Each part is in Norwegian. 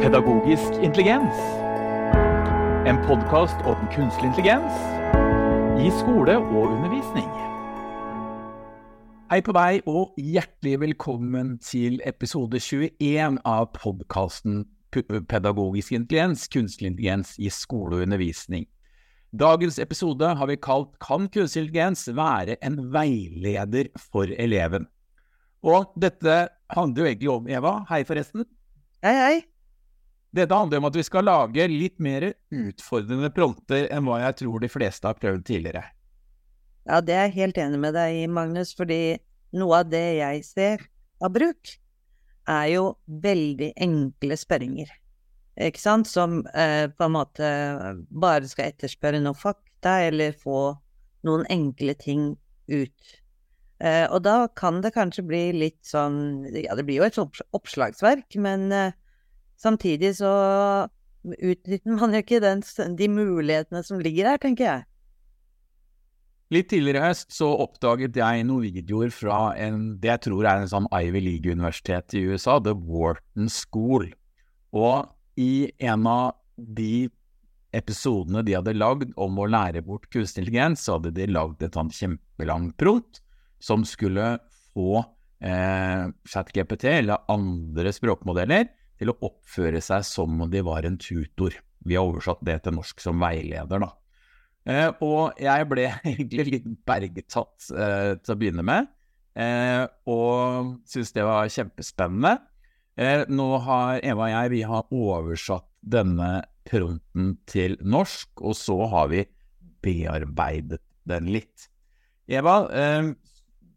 Pedagogisk intelligens. En podkast om kunstig intelligens i skole og undervisning. Hei på deg, og hjertelig velkommen til episode 21 av podkasten Pedagogisk intelligens, kunstig intelligens i skole og undervisning. Dagens episode har vi kalt Kan kunstig intelligens være en veileder for eleven? Og dette handler jo egentlig om, Eva, hei forresten. Hei, hei. Dette handler om at vi skal lage litt mer utfordrende prompter enn hva jeg tror de fleste har prøvd tidligere. Ja, det er jeg helt enig med deg i, Magnus, fordi noe av det jeg ser av bruk, er jo veldig enkle spørringer ikke sant, som eh, på en måte bare skal etterspørre noen fakta eller få noen enkle ting ut. Eh, og da kan det kanskje bli litt sånn Ja, det blir jo et oppslagsverk, men eh, samtidig så utnytter man jo ikke den, de mulighetene som ligger der, tenker jeg. Litt tidligere i høst så oppdaget jeg noen videoer fra en, det jeg tror er en sånn Ivy League-universitet i USA, The Wharton School. Og i en av de episodene de hadde lagd om å lære bort kunstig intelligens, så hadde de lagd et sånt kjempelangt prompt som skulle få eh, ChatGPT eller andre språkmodeller til å oppføre seg som om de var en tutor. Vi har oversatt det til norsk som veileder, da. Eh, og jeg ble egentlig litt bergtatt eh, til å begynne med, eh, og syntes det var kjempespennende. Eh, nå har Eva og jeg vi har oversatt denne pronten til norsk, og så har vi bearbeidet den litt. Eva, eh,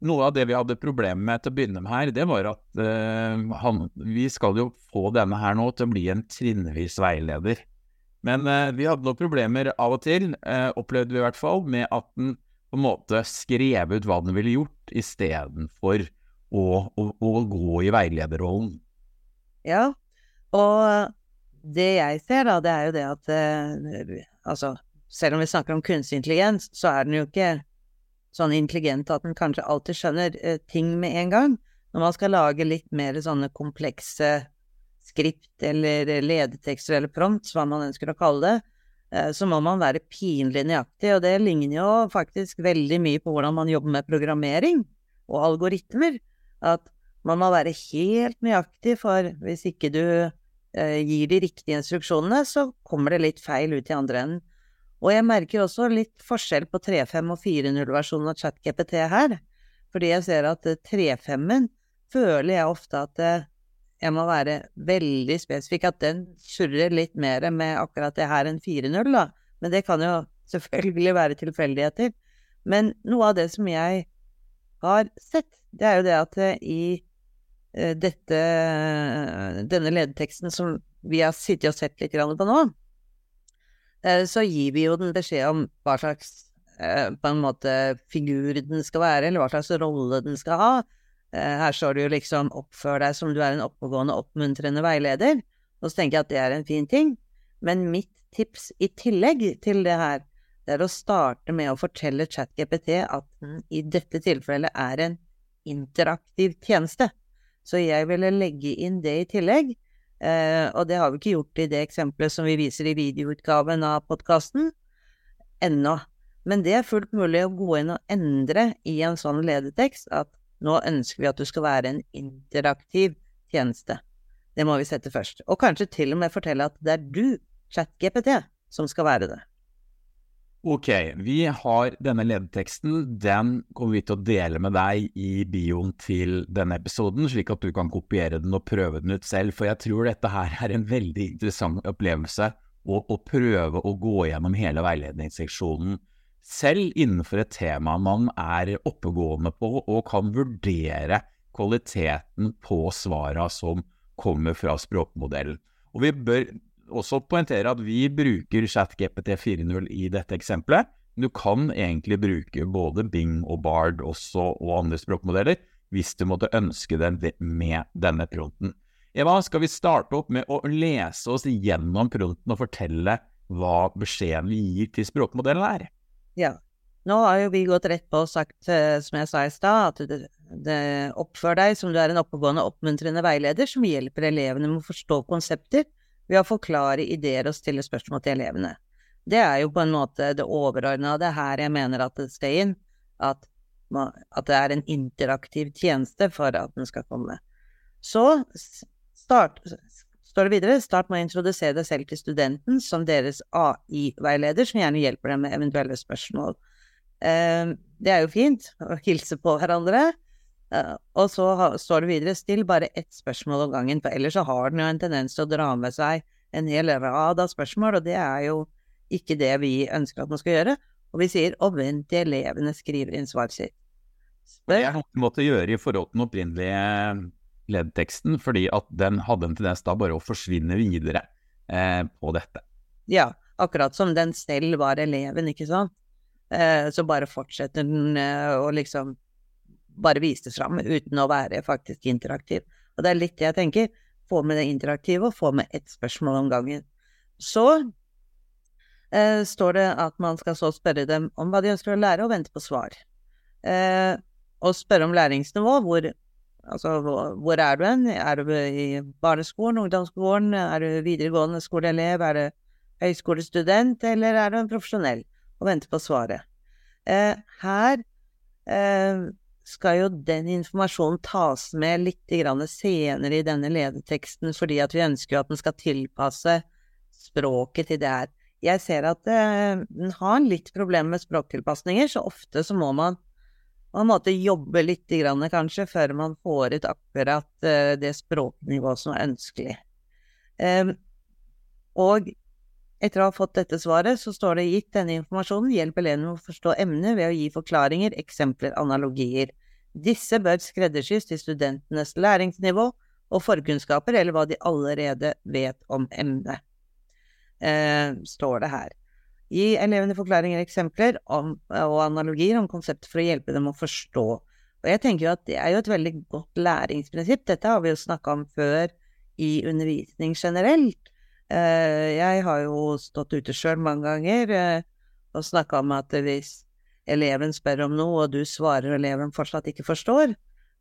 noe av det vi hadde problemer med til å begynne med her, det var at uh, han, vi skal jo få denne her nå til å bli en trinnvis veileder. Men uh, vi hadde noen problemer av og til, uh, opplevde vi i hvert fall, med at den på en måte skrev ut hva den ville gjort, istedenfor å, å, å gå i veilederrollen. Ja, og det jeg ser, da, det er jo det at Altså, selv om vi snakker om kunstig intelligens, så er den jo ikke sånn intelligent at den kanskje alltid skjønner eh, ting med en gang. Når man skal lage litt mer sånne komplekse skript eller ledetekster eller prompts, hva man ønsker å kalle det, eh, så må man være pinlig nøyaktig, og det ligner jo faktisk veldig mye på hvordan man jobber med programmering og algoritmer. At man må være helt nøyaktig, for hvis ikke du eh, gir de riktige instruksjonene, så kommer det litt feil ut i andre enden. Og jeg merker også litt forskjell på 3.5 og 4.0-versjonen av ChatGPT her. Fordi jeg ser at 3.5-en føler jeg ofte at eh, jeg må være veldig spesifikk, at den surrer litt mer med akkurat det her enn 4.0, da. Men det kan jo selvfølgelig være tilfeldigheter. Men noe av det som jeg har sett, det er jo det at eh, i Eh, dette, denne ledeteksten som vi har sittet og sett litt på nå, eh, så gir vi jo den beskjed om hva slags eh, på en måte figur den skal være, eller hva slags rolle den skal ha. Her står det jo liksom 'oppfør deg som du er en oppegående, oppmuntrende veileder'. Og så tenker jeg at det er en fin ting. Men mitt tips i tillegg til det her, det er å starte med å fortelle ChatGPT at den i dette tilfellet er en interaktiv tjeneste. Så jeg ville legge inn det i tillegg. Eh, og det har vi ikke gjort i det eksempelet som vi viser i videoutgaven av podkasten ennå. Men det er fullt mulig å gå inn og endre i en sånn ledetekst at nå ønsker vi at du skal være en interaktiv tjeneste. Det må vi sette først. Og kanskje til og med fortelle at det er du, ChatGPT, som skal være det. Ok, vi har denne ledeteksten. Den kommer vi til å dele med deg i bioen til denne episoden, slik at du kan kopiere den og prøve den ut selv. For jeg tror dette her er en veldig interessant opplevelse. Å, å prøve å gå gjennom hele veiledningsseksjonen selv innenfor et tema man er oppegående på, og kan vurdere kvaliteten på svara som kommer fra språkmodellen. Og vi bør også poengtere at vi bruker ChatGPT 4.0 i dette eksempelet. Du kan egentlig bruke både Bing og Bard også, og andre språkmodeller hvis du måtte ønske det med denne pronten. Eva, skal vi starte opp med å lese oss gjennom pronten og fortelle hva beskjeden vi gir til språkmodellen er? Ja. Nå har jo vi gått rett på og sagt, eh, som jeg sa i stad, at det, det oppfører deg som du er en oppegående, oppmuntrende veileder som hjelper elevene med å forstå konsepter ved å forklare ideer og stille spørsmål til elevene. Det er jo på en måte det overordna. Det er her jeg mener at det skal inn. At, at det er en interaktiv tjeneste for at den skal komme. Så start, står det videre start med å introdusere deg selv til studenten som deres AI-veileder, som gjerne hjelper dem med eventuelle spørsmål. Eh, det er jo fint å hilse på hverandre. Eh, og så står det videre still bare ett spørsmål om gangen, for ellers så har den jo en tendens til å dra med seg en hel rad av spørsmål, og det er jo ikke det vi ønsker at man skal gjøre. Og vi sier og vent til elevene skriver inn svaret sitt. Det er noe vi måtte gjøre i forhold til den opprinnelige leddteksten, fordi at den hadde en tendens da bare å forsvinne videre eh, på dette. Ja, akkurat som den selv var eleven, ikke sant. Eh, så bare fortsetter den eh, å liksom bare vise det fram uten å være faktisk interaktiv. Og det er litt det jeg tenker. Få med det interaktive, og få med ett spørsmål om gangen. Så eh, står det at man skal så spørre dem om hva de ønsker å lære, og vente på svar. Eh, og spørre om læringsnivå. Hvor, altså, hvor er du hen? Er du i barneskolen, ungdomsskolen, er du videregående skoleelev, er du høyskolestudent, eller er du en profesjonell? Og vente på svaret. Eh, her eh, skal jo den informasjonen tas med litt senere i denne ledeteksten, fordi at vi ønsker at den skal tilpasse språket til det her. Jeg ser at eh, den har litt problemer med språktilpasninger, så ofte så må man på en måte jobbe litt, grann, kanskje, før man får ut akkurat eh, det språknivået som er ønskelig. Um, og etter å ha fått dette svaret, så står det gitt denne informasjonen, hjelp elevene med å forstå emnet ved å gi forklaringer, eksempler, analogier. Disse bør skreddersys til studentenes læringsnivå og forkunnskaper, eller hva de allerede vet om emnet, eh, står det her. Gi elevene forklaringer, eksempler om, og analogier om konseptet for å hjelpe dem å forstå. Og jeg tenker jo at det er jo et veldig godt læringsprinsipp. Dette har vi jo snakka om før i undervisning generelt. Eh, jeg har jo stått ute sjøl mange ganger eh, og snakka om at hvis eleven spør om noe, og du svarer og eleven fortsatt ikke forstår,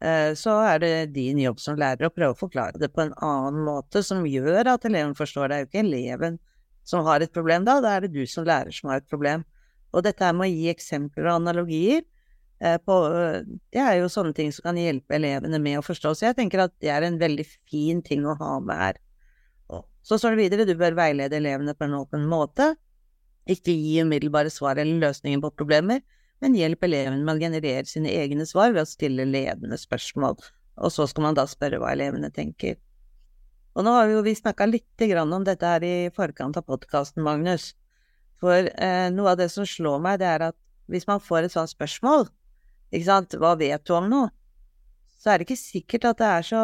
eh, så er det din jobb som lærer å prøve å forklare det på en annen måte som gjør at eleven forstår. Det er jo ikke eleven som har et problem da, da er det du som lærer som har et problem. Og dette her med å gi eksempler og analogier, på, det er jo sånne ting som kan hjelpe elevene med å forstå. Så jeg tenker at det er en veldig fin ting å ha med her. Så står det videre du bør veilede elevene på en åpen måte, ikke gi umiddelbare svar eller løsninger på problemer, men hjelp elevene med å generere sine egne svar ved å stille ledende spørsmål, og så skal man da spørre hva elevene tenker. Og nå har vi jo vi snakka lite grann om dette her i forkant av podkasten, Magnus, for eh, noe av det som slår meg, det er at hvis man får et sånt spørsmål, ikke sant, hva vet du om noe, så er det ikke sikkert at det er så,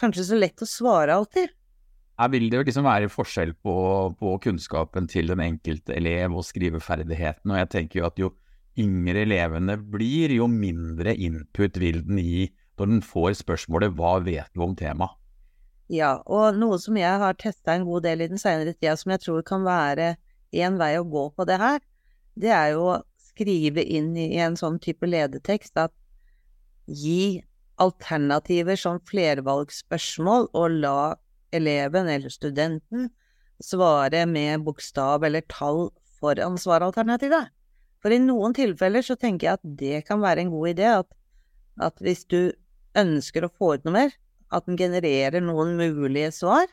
kanskje så lett å svare alltid. Her vil det jo liksom være forskjell på, på, kunnskapen til den enkelte elev og skriveferdigheten, og jeg tenker jo at jo yngre elevene blir, jo mindre input vil den gi når den får spørsmålet 'hva vet du om temaet'? Ja, og noe som jeg har testa en god del i den senere tida, som jeg tror kan være en vei å gå på det her, det er jo å skrive inn i en sånn type ledetekst at gi alternativer som flervalgsspørsmål, og la eleven eller studenten svare med bokstav eller tall foran svaralternativet. For i noen tilfeller så tenker jeg at det kan være en god idé, at, at hvis du ønsker å få ut noe mer, at den genererer noen mulige svar,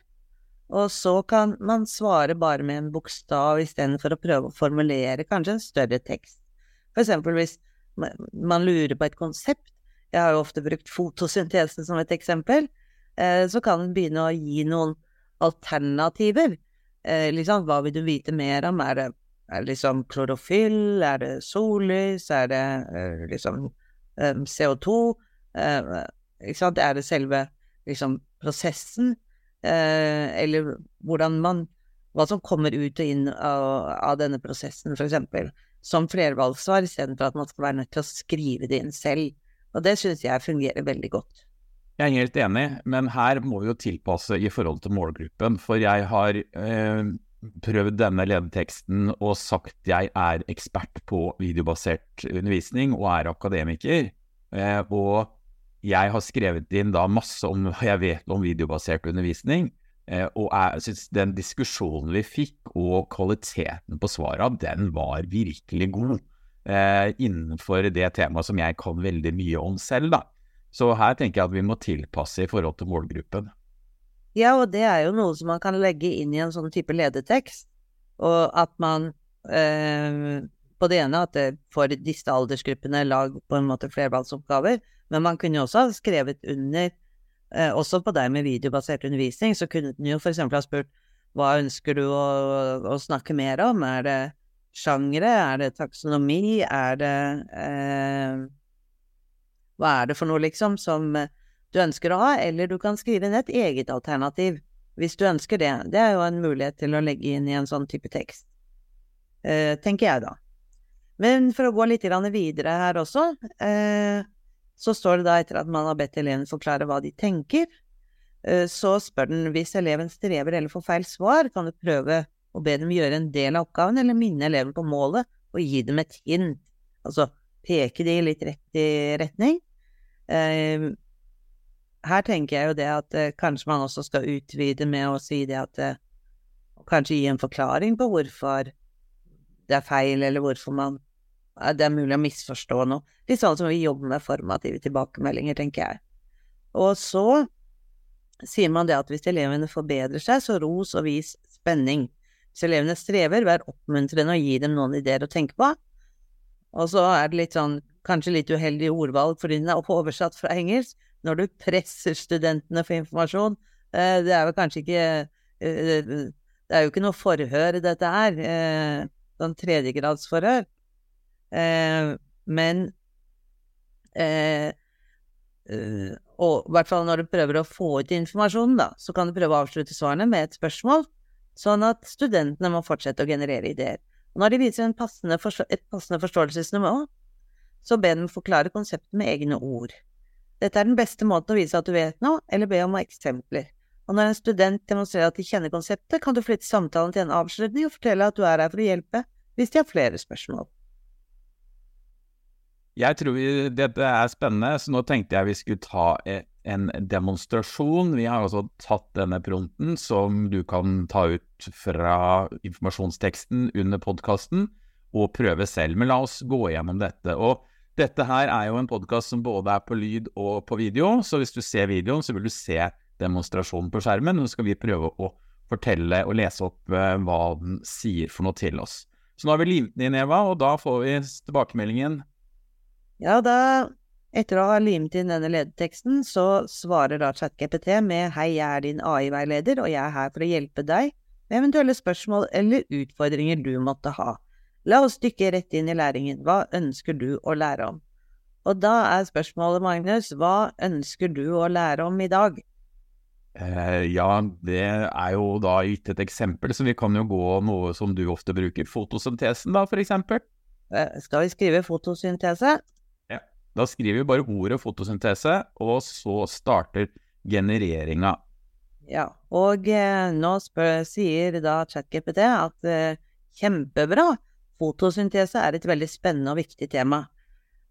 og så kan man svare bare med en bokstav istedenfor å prøve å formulere kanskje en større tekst. For eksempel hvis man lurer på et konsept, jeg har jo ofte brukt fotosyntesen som et eksempel, så kan en begynne å gi noen alternativer. Eh, liksom, hva vil du vite mer om? Er det, er det liksom klorofyll? Er det sollys? Er det eh, liksom CO2? Ikke sant? Er det selve liksom prosessen? Eller hvordan man Hva som kommer ut og inn av, av denne prosessen, eksempel. Som flervalgsvar, istedenfor at man skal være nødt til å skrive det inn selv. Og det synes jeg fungerer veldig godt. Jeg er helt enig, men her må vi jo tilpasse i forhold til målgruppen. For jeg har eh, prøvd denne ledeteksten og sagt jeg er ekspert på videobasert undervisning og er akademiker. Eh, og jeg har skrevet inn da masse om hva jeg vet om videobasert undervisning. Eh, og jeg synes den diskusjonen vi fikk, og kvaliteten på svara, den var virkelig god. Eh, innenfor det temaet som jeg kan veldig mye om selv, da. Så her tenker jeg at vi må tilpasse i forhold til målgruppen. Ja, og det er jo noe som man kan legge inn i en sånn type ledetekst. Og at man eh, på det ene at det for disse aldersgruppene lag på en måte flervalgsoppgaver, men man kunne jo også ha skrevet under, eh, også på deg med videobasert undervisning, så kunne den jo eksempel ha spurt hva ønsker du å, å, snakke mer om, er det sjangre, er det taksonomi, er det eh, Hva er det for noe, liksom, som du ønsker å ha, eller du kan skrive inn et eget alternativ hvis du ønsker det. Det er jo en mulighet til å legge inn i en sånn type tekst, eh, tenker jeg da. Men for å gå litt videre her også, eh, så står det da etter at man har bedt eleven forklare hva de tenker, eh, så spør den hvis eleven strever eller får feil svar, kan du prøve å be dem gjøre en del av oppgaven, eller minne eleven på målet og gi dem et hint. Altså peke de litt rett i retning. Eh, her tenker jeg jo det at eh, kanskje man også skal utvide med å si det at eh, Kanskje gi en forklaring på hvorfor det er feil, eller hvorfor man det er mulig å misforstå noe. Litt sånn som vi jobber med formative tilbakemeldinger, tenker jeg. Og så sier man det at hvis elevene forbedrer seg, så ros og vis spenning. Hvis elevene strever, vær oppmuntrende og gi dem noen ideer å tenke på. Og så er det litt sånn, kanskje litt uheldig ordvalg fordi den er oversatt fra engelsk. Når du presser studentene for informasjon, eh, det er jo kanskje ikke eh, Det er jo ikke noe forhør, dette her. Eh, sånn tredjegradsforhør. Men Og i hvert fall når du prøver å få ut informasjonen, da, så kan du prøve å avslutte svarene med et spørsmål, sånn at studentene må fortsette å generere ideer. Når de viser passende et passende forståelsesnivå, så be dem forklare konseptet med egne ord. Dette er den beste måten å vise at du vet noe, eller be om eksempler. Og når en student demonstrerer at de kjenner konseptet, kan du flytte samtalen til en avslutning og fortelle at du er her for å hjelpe hvis de har flere spørsmål. Jeg tror vi, dette er spennende, så nå tenkte jeg vi skulle ta e, en demonstrasjon. Vi har altså tatt denne pronten som du kan ta ut fra informasjonsteksten under podkasten og prøve selv. Men la oss gå gjennom dette. Og dette her er jo en podkast som både er på lyd og på video, så hvis du ser videoen, så vil du se demonstrasjonen på skjermen. Nå skal vi prøve å fortelle og lese opp eh, hva den sier for noe til oss. Så nå har vi limt den inn, Eva, og da får vi tilbakemeldingen ja, da etter å ha limt inn denne ledeteksten, så svarer da ChatGPT med Hei, jeg er din AI-veileder, og jeg er her for å hjelpe deg med eventuelle spørsmål eller utfordringer du måtte ha. La oss dykke rett inn i læringen. Hva ønsker du å lære om? Og da er spørsmålet, Magnus, hva ønsker du å lære om i dag? Eh, ja, det er jo da gitt et eksempel, så vi kan jo gå noe som du ofte bruker, fotosyntesen da, for eksempel. Eh, skal vi skrive fotosyntese? Ja, Da skriver vi bare ordet fotosyntese, og så starter genereringa. Ja, og eh, nå spør, sier da ChatGPT at eh, kjempebra, fotosyntese er et veldig spennende og viktig tema.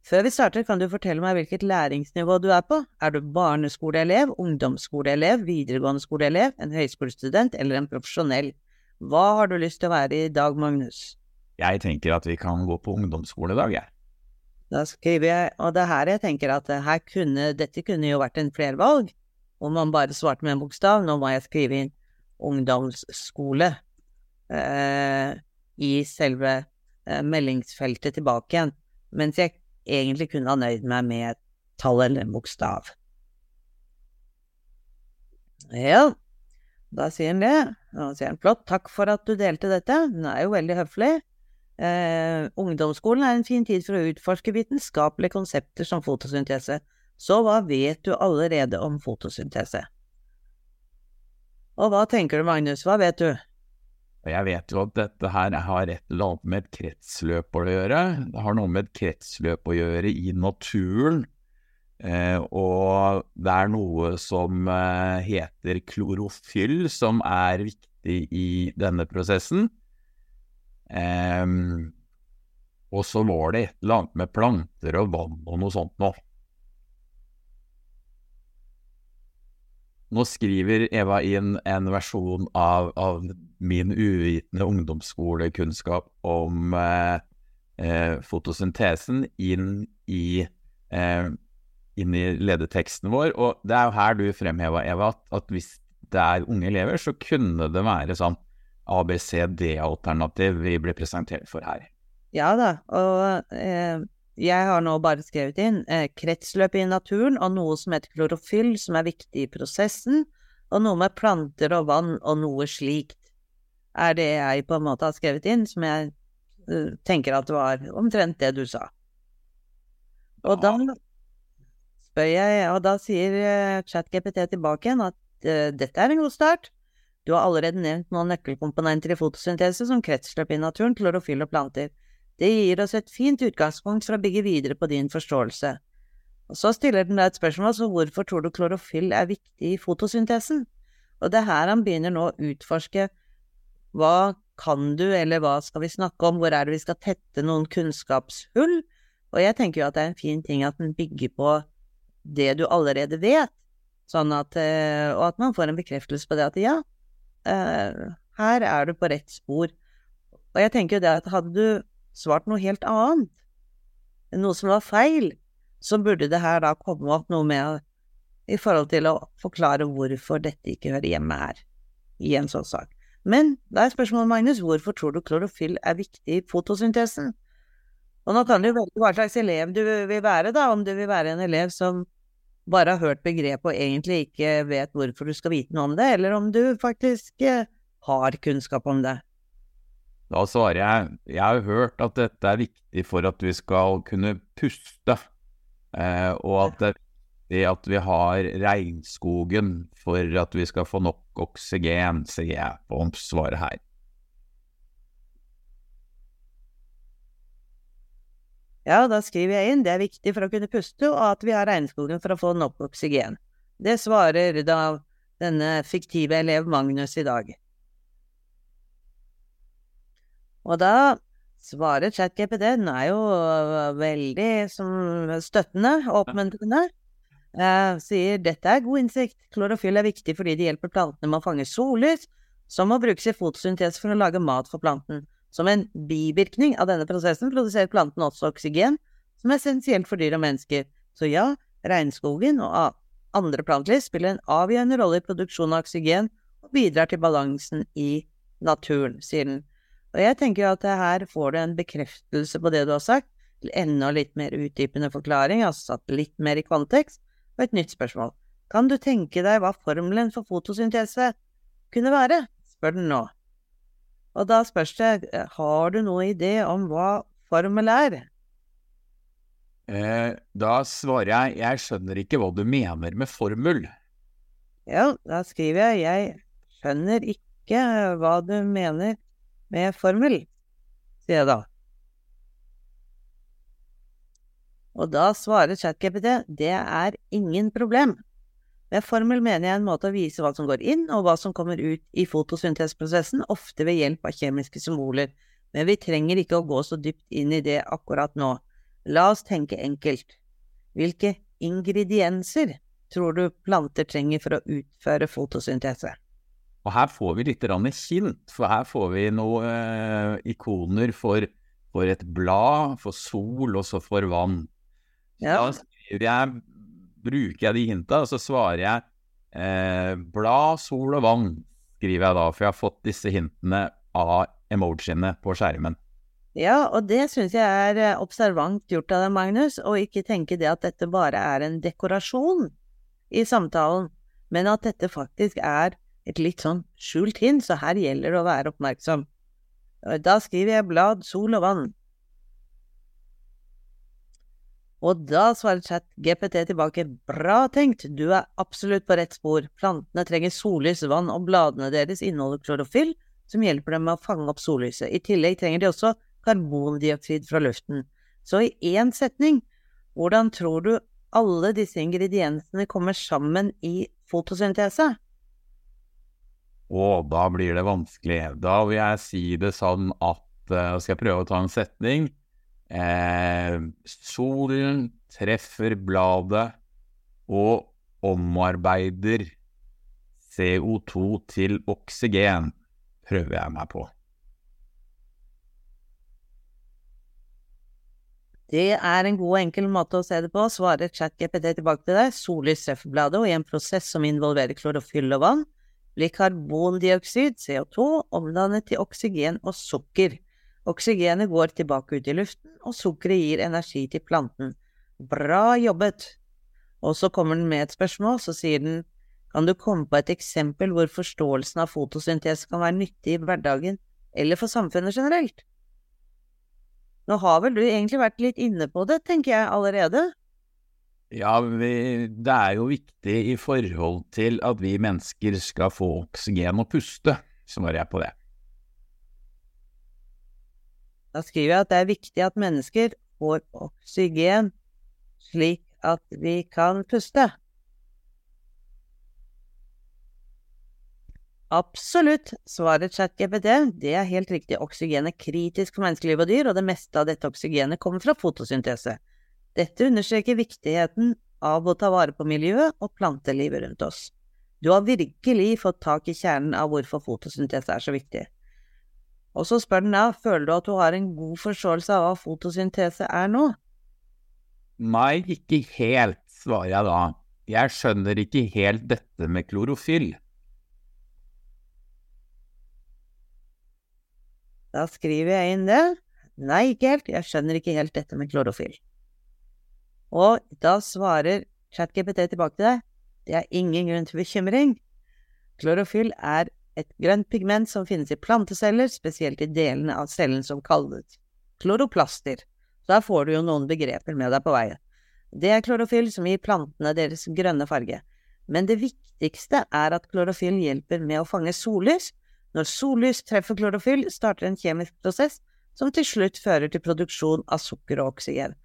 Før vi starter, kan du fortelle meg hvilket læringsnivå du er på? Er du barneskoleelev, ungdomsskoleelev, videregående skoleelev, en høyskolestudent eller en profesjonell? Hva har du lyst til å være i dag, Magnus? Jeg tenker at vi kan gå på ungdomsskole i dag, jeg. Da skriver jeg, og det er her jeg tenker at her kunne, dette kunne jo vært en flervalg, om man bare svarte med en bokstav. Nå må jeg skrive inn ungdomsskole eh, i selve eh, meldingsfeltet tilbake igjen, mens jeg egentlig kunne ha nøyd meg med et tall eller en bokstav. Ja, da sier han det. Da sier han flott, takk for at du delte dette. Hun er jo veldig høflig. Eh, ungdomsskolen er en fin tid for å utforske vitenskapelige konsepter som fotosyntese. Så hva vet du allerede om fotosyntese? Og hva tenker du, Magnus, hva vet du? Jeg vet jo at dette her har et eller annet med et kretsløp å gjøre. Det har noe med et kretsløp å gjøre i naturen. Eh, og det er noe som eh, heter klorofyll, som er viktig i denne prosessen. Eh, og så var det et eller annet med planter og vann og noe sånt noe. Nå skriver Eva inn en versjon av, av min uvitende ungdomsskolekunnskap om eh, eh, fotosyntesen inn i, eh, inn i ledeteksten vår. Og det er jo her du fremheva, Eva, at, at hvis det er unge elever, så kunne det være sånn ABCD-alternativ vi blir presentert for her. Ja da, og eh, jeg har nå bare skrevet inn eh, kretsløp i naturen og noe som heter klorofyll, som er viktig i prosessen, og noe med planter og vann og noe slikt, er det jeg på en måte har skrevet inn, som jeg uh, tenker at det var omtrent det du sa. Og da spør jeg, og da sier uh, ChatGPT tilbake igjen at uh, dette er en god start. Du har allerede nevnt noen nøkkelkomponenter i fotosyntese, som kretsløp i naturen, klorofyll og planter. Det gir oss et fint utgangspunkt for å bygge videre på din forståelse. Og så stiller den deg et spørsmål, som hvorfor tror du klorofyll er viktig i fotosyntesen? Og det er her han begynner nå å utforske hva kan du, eller hva skal vi snakke om, hvor er det vi skal tette noen kunnskapshull? Og jeg tenker jo at det er en fin ting at den bygger på det du allerede vet, sånn at, eh, og at man får en bekreftelse på det at ja, eh, her er du på rett spor. Og jeg tenker jo det at hadde du svart noe helt annet, noe som var feil, så burde det her da komme opp noe med i forhold til å forklare hvorfor dette ikke hører hjemme her, i en sånn sak. Men da er spørsmålet, Magnus, hvorfor tror du klorofyll er viktig i fotosyntesen? Og nå kan du velge hva slags elev du vil være, da, om du vil være en elev som bare har hørt begrepet og egentlig ikke vet hvorfor du skal vite noe om det, eller om du faktisk eh, har kunnskap om det. Da svarer jeg jeg har hørt at dette er viktig for at vi skal kunne puste, eh, og at det er viktig at vi har regnskogen for at vi skal få nok oksygen, sier jeg på svaret her. Ja, da skriver jeg inn det er viktig for å kunne puste, og at vi har regnskogen for å få nok oksygen. Det svarer da denne fiktive elev Magnus i dag. Og da svarer ChatGPT, den er jo øh, veldig som støttende oppmuntrende. Eh, sier dette er god innsikt, klorofyll er viktig fordi det hjelper plantene med å fange sollys, som må brukes i fotosyntese for å lage mat for planten. Som en bivirkning av denne prosessen produserer planten også oksygen, som er essensielt for dyr og mennesker. Så ja, regnskogen og andre planteliv spiller en avgjørende rolle i produksjonen av oksygen og bidrar til balansen i naturen, sier den. Og jeg tenker jo at her får du en bekreftelse på det du har sagt, enda litt mer utdypende forklaring, altså satt litt mer i kontekst, og et nytt spørsmål. Kan du tenke deg hva formelen for fotosyntese kunne være? spør den nå. Og da spørs det, har du noen idé om hva formel er? Eh, da svarer jeg, jeg skjønner ikke hva du mener med formel. Ja, da skriver jeg, jeg skjønner ikke hva du mener med formel, sier jeg da. Og da svarer ChatGPT det er ingen problem. Med formel mener jeg en måte å vise hva som går inn og hva som kommer ut i fotosyntesprosessen, ofte ved hjelp av kjemiske symboler, men vi trenger ikke å gå så dypt inn i det akkurat nå. La oss tenke enkelt. Hvilke ingredienser tror du planter trenger for å utføre fotosyntese? Og her får vi litt hint, for her får vi noen eh, ikoner for, for, et blad, for sol og så for vann. Ja. Da jeg, bruker jeg de hinta, og så svarer jeg eh, blad, sol og vann, skriver jeg da, for jeg har fått disse hintene av emojiene på skjermen. Ja, og det syns jeg er eh, observant gjort av deg, Magnus, å ikke tenke det at dette bare er en dekorasjon i samtalen, men at dette faktisk er et litt sånn skjult hint, så her gjelder det å være oppmerksom. Da skriver jeg blad, sol og vann. Og da svarer chat GPT tilbake, bra tenkt, du er absolutt på rett spor, plantene trenger sollys, vann, og bladene deres inneholder klorofyll, som hjelper dem med å fange opp sollyset. I tillegg trenger de også karbondioksid fra luften. Så i én setning, hvordan tror du alle disse ingrediensene kommer sammen i fotosyntese? Å, da blir det vanskelig. Da vil jeg si det sånn at uh, Skal jeg prøve å ta en setning? Eh, solen treffer bladet og omarbeider CO2 til oksygen, prøver jeg meg på. Det er en god og enkel måte å se det på, svarer ChatGPT tilbake til deg. Sollys treffer bladet, og i en prosess som involverer klorofyll og vann, blir karbondioksid, CO2, omdannet til oksygen og sukker. Oksygenet går tilbake ut i luften, og sukkeret gir energi til planten. Bra jobbet! Og så kommer den med et spørsmål, så sier den kan du komme på et eksempel hvor forståelsen av fotosyntese kan være nyttig i hverdagen eller for samfunnet generelt? Nå har vel du egentlig vært litt inne på det, tenker jeg allerede? Ja, vi, det er jo viktig i forhold til at vi mennesker skal få oksygen og puste, svarer jeg på det. Da skriver jeg at det er viktig at mennesker får oksygen slik at vi kan puste. Absolutt, svarer ChatGPT. Det er helt riktig, oksygen er kritisk for menneskeliv og dyr, og det meste av dette oksygenet kommer fra fotosyntese. Dette understreker viktigheten av å ta vare på miljøet og plantelivet rundt oss. Du har virkelig fått tak i kjernen av hvorfor fotosyntese er så viktig. Og så spør den da, føler du at du har en god forståelse av hva fotosyntese er nå? Nei, ikke helt, svarer jeg da. Jeg skjønner ikke helt dette med klorofyll. Da skriver jeg inn det. Nei, ikke helt, jeg skjønner ikke helt dette med klorofyll. Og da svarer ChatGPT tilbake til deg, det er ingen grunn til bekymring. Klorofyll er et grønt pigment som finnes i planteceller, spesielt i delene av cellen som kalles kloroplaster. Så der får du jo noen begreper med deg på veien. Det er klorofyll som gir plantene deres grønne farge. Men det viktigste er at klorofyll hjelper med å fange sollys, når sollys treffer klorofyll, starter en kjemisk prosess som til slutt fører til produksjon av sukker og oksygen.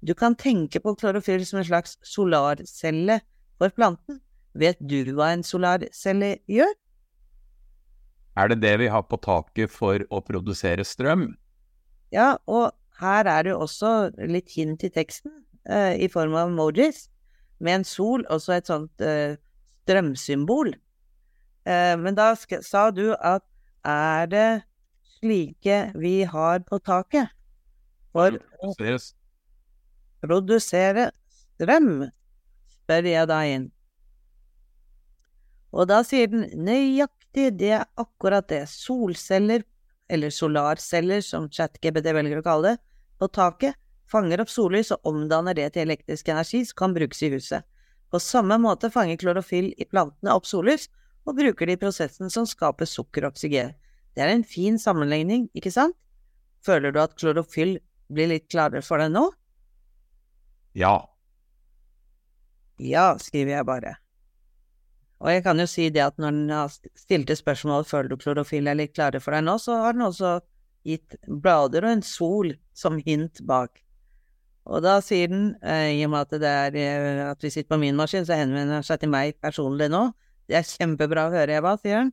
Du kan tenke på klorofyll som en slags solarcelle for planten. Vet du hva en solarcelle gjør? Er det det vi har på taket for å produsere strøm? Ja, og her er det jo også litt hint i teksten, eh, i form av emojis, med en sol, og så et sånt eh, strømsymbol. Eh, men da sa du at er det slike vi har på taket for å produsere strøm, spør jeg da inn. Og da sier den nøyaktig, det er akkurat det, solceller, eller solarceller som ChatGPT velger å kalle det, på taket, fanger opp sollys og omdanner det til elektrisk energi som kan brukes i huset. På samme måte fanger klorofyll i plantene opp sollys og bruker det i prosessen som skaper sukker og oksygen. Det er en fin sammenligning, ikke sant? Føler du at klorofyll blir litt klarere for deg nå? Ja. Ja, skriver jeg bare. Og jeg kan jo si det at når den har stilte spørsmål føler du klorofyll er litt klare for deg nå, så har den også gitt blader og en sol som hint bak. Og da sier den, eh, i og med at det er eh, at vi sitter på min maskin, så henvender den seg til meg personlig nå, det er kjempebra å høre, Eva, sier han.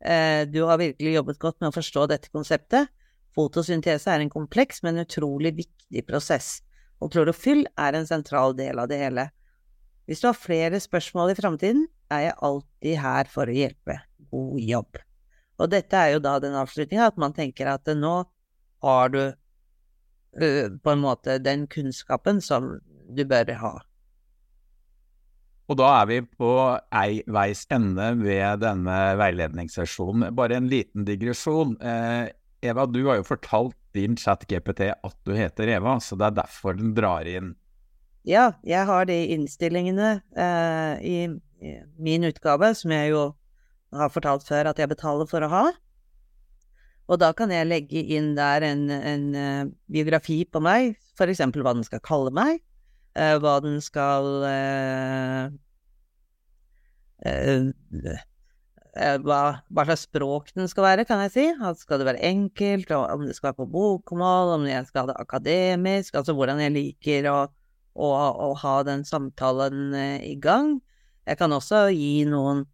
Eh, du har virkelig jobbet godt med å forstå dette konseptet. Fotosyntese er en kompleks, men utrolig viktig prosess, og klorofyll er en sentral del av det hele. Hvis du har flere spørsmål i framtiden, er jeg alltid her for å hjelpe. God jobb. Og dette er jo da den avslutninga, at man tenker at nå har du uh, på en måte den kunnskapen som du bør ha. Og da er vi på ei veis ende ved denne veiledningssesjonen. Bare en liten digresjon. Eh, Eva, du har jo fortalt din chat-GPT at du heter Eva, så det er derfor den drar inn Ja, jeg har de innstillingene eh, i, min utgave, som jeg jo har fortalt før at jeg betaler for å ha. Og da kan jeg legge inn der en, en uh, biografi på meg, for eksempel hva den skal kalle meg, uh, hva den skal uh, hva, hva, slags språk den skal være, kan jeg si. Altså, skal det være enkelt, og om det skal være på bokmål, om jeg skal ha det akademisk, altså hvordan jeg liker å, å, å ha den samtalen i gang. Jeg kan også gi noen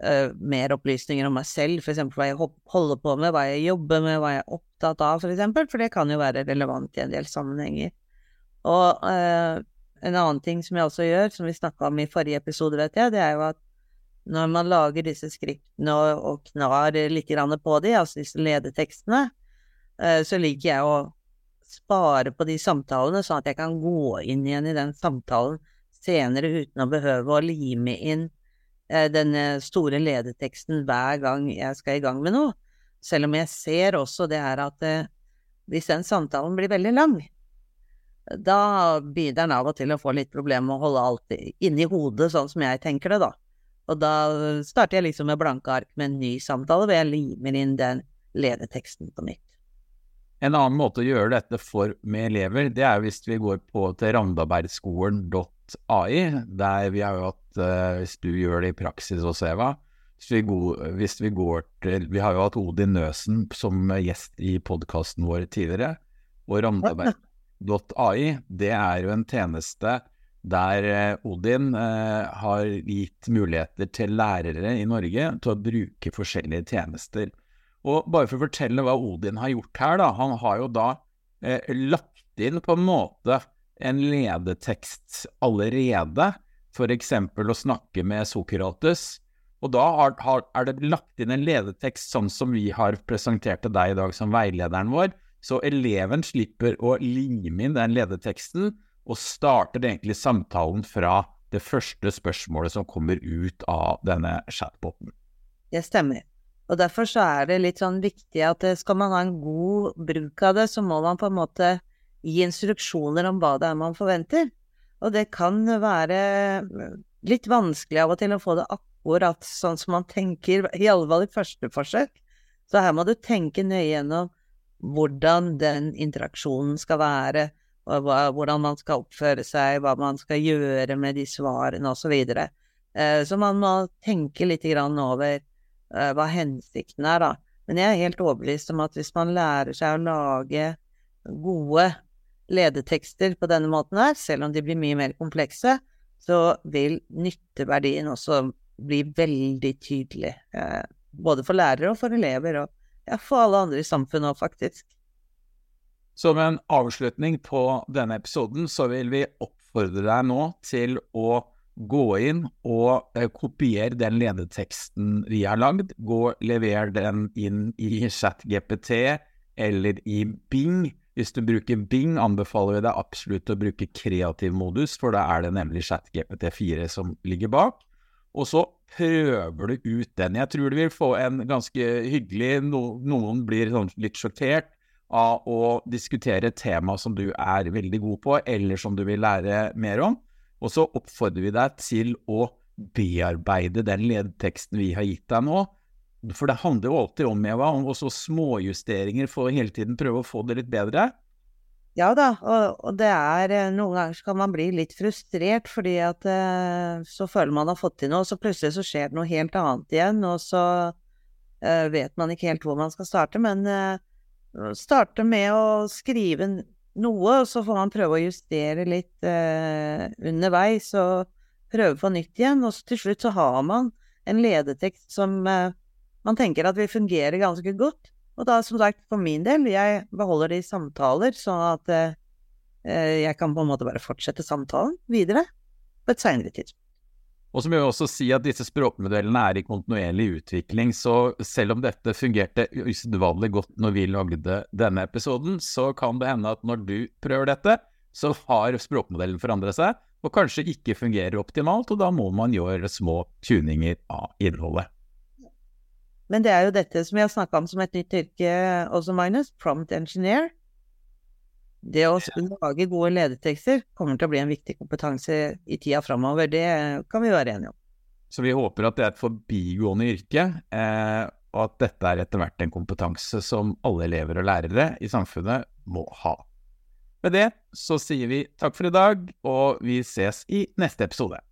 uh, mer opplysninger om meg selv, f.eks. hva jeg holder på med, hva jeg jobber med, hva jeg er opptatt av, f.eks., for det kan jo være relevant i en del sammenhenger. Og eh, en annen ting som jeg også gjør, som vi snakka om i forrige episode, vet jeg, det er jo at når man lager disse skriptene og, og knar litt på de, altså disse ledetekstene, eh, så liker jeg å spare på de samtalene, sånn at jeg kan gå inn igjen i den samtalen senere uten å behøve å lime inn eh, den store ledeteksten hver gang jeg skal i gang med noe. Selv om jeg ser også det her at eh, hvis den samtalen blir veldig lang, da begynner den av og til å få litt problemer med å holde alt inni hodet, sånn som jeg tenker det, da. Og da starter jeg liksom med blanke ark med en ny samtale, hvor jeg limer inn den ledeteksten på nytt. En annen måte å gjøre dette for med elever, det er hvis vi går på til randabergskolen.ai, der vi har jo hatt, uh, hvis du gjør det i praksis også, Eva, hvis vi, går, hvis vi går til Vi har jo hatt Odin Nøsen som gjest i podkasten vår tidligere, og randaberg.ai, det er jo en tjeneste der eh, Odin eh, har gitt muligheter til lærere i Norge til å bruke forskjellige tjenester. Og bare for å fortelle hva Odin har gjort her, da. Han har jo da eh, lagt inn på en måte en ledetekst allerede, f.eks. å snakke med Sokrates. Og da har, har, er det lagt inn en ledetekst sånn som vi har presentert til deg i dag som veilederen vår, så eleven slipper å lime inn den ledeteksten, og starter egentlig samtalen fra det første spørsmålet som kommer ut av denne chatboten. Det stemmer. Og derfor så er det litt sånn viktig at eh, skal man ha en god bruk av det, så må man på en måte gi instruksjoner om hva det er man forventer. Og det kan være eh, litt vanskelig av og til å få det akkurat sånn som man tenker, i alle fall i første forsøk. Så her må du tenke nøye gjennom hvordan den interaksjonen skal være, hvordan man skal oppføre seg, hva man skal gjøre med de svarene, osv. Så, videre. eh, så man må tenke litt over uh, hva hensikten er, da. Men jeg er helt overbevist om at hvis man lærer seg å lage gode ledetekster på denne måten her, selv om de blir mye mer komplekse, så vil nytteverdien også bli veldig tydelig. Uh, både for lærere og for elever, og ja, for alle andre i samfunnet òg, faktisk. Som en avslutning på denne episoden, så vil vi oppfordre deg nå til å gå inn og eh, kopiere den ledeteksten vi har lagd. Gå lever den inn i ChatGPT eller i Bing. Hvis du bruker Bing, anbefaler vi deg absolutt å bruke kreativ modus, for da er det nemlig ChatGPT4 som ligger bak. Og så prøver du ut den. Jeg tror du vil få en ganske hyggelig no, Noen blir sånn litt sjokkert av å diskutere tema som du er veldig god på, eller som du vil lære mer om. Og så oppfordrer vi deg til å bearbeide den ledteksten vi har gitt deg nå. For det handler jo alltid om, Eva, om også småjusteringer for å hele tiden prøve å få det litt bedre. Ja da, og, og, det er eh, Noen ganger kan man bli litt frustrert fordi at eh, så føler man har fått til noe, og så plutselig så skjer det noe helt annet igjen, og så uh, vet man ikke helt hvor man skal starte. Men eh, starte med å skrive noe, og så får man prøve å justere litt eh, underveis og prøve på nytt igjen. Og til slutt så har man en ledetekst som eh, man tenker at vil fungere ganske godt. Og da, som sagt, for min del, jeg beholder det i samtaler, sånn at eh, eh jeg kan på en måte bare fortsette samtalen videre på et seinere tidspunkt. Og så må jeg også si at disse språkmodellene er i kontinuerlig utvikling, så selv om dette fungerte usedvanlig godt når vi lagde denne episoden, så kan det hende at når du prøver dette, så har språkmodellen forandret seg, og kanskje ikke fungerer optimalt, og da må man gjøre små tuninger av innholdet. Men det er jo dette som vi har snakka om som et nytt yrke også, Magnus, prompt engineer. Det å lage gode ledetekster kommer til å bli en viktig kompetanse i tida framover. Det kan vi være enige om. Så vi håper at det er et forbigående yrke, eh, og at dette er etter hvert en kompetanse som alle elever og lærere i samfunnet må ha. Med det så sier vi takk for i dag, og vi ses i neste episode.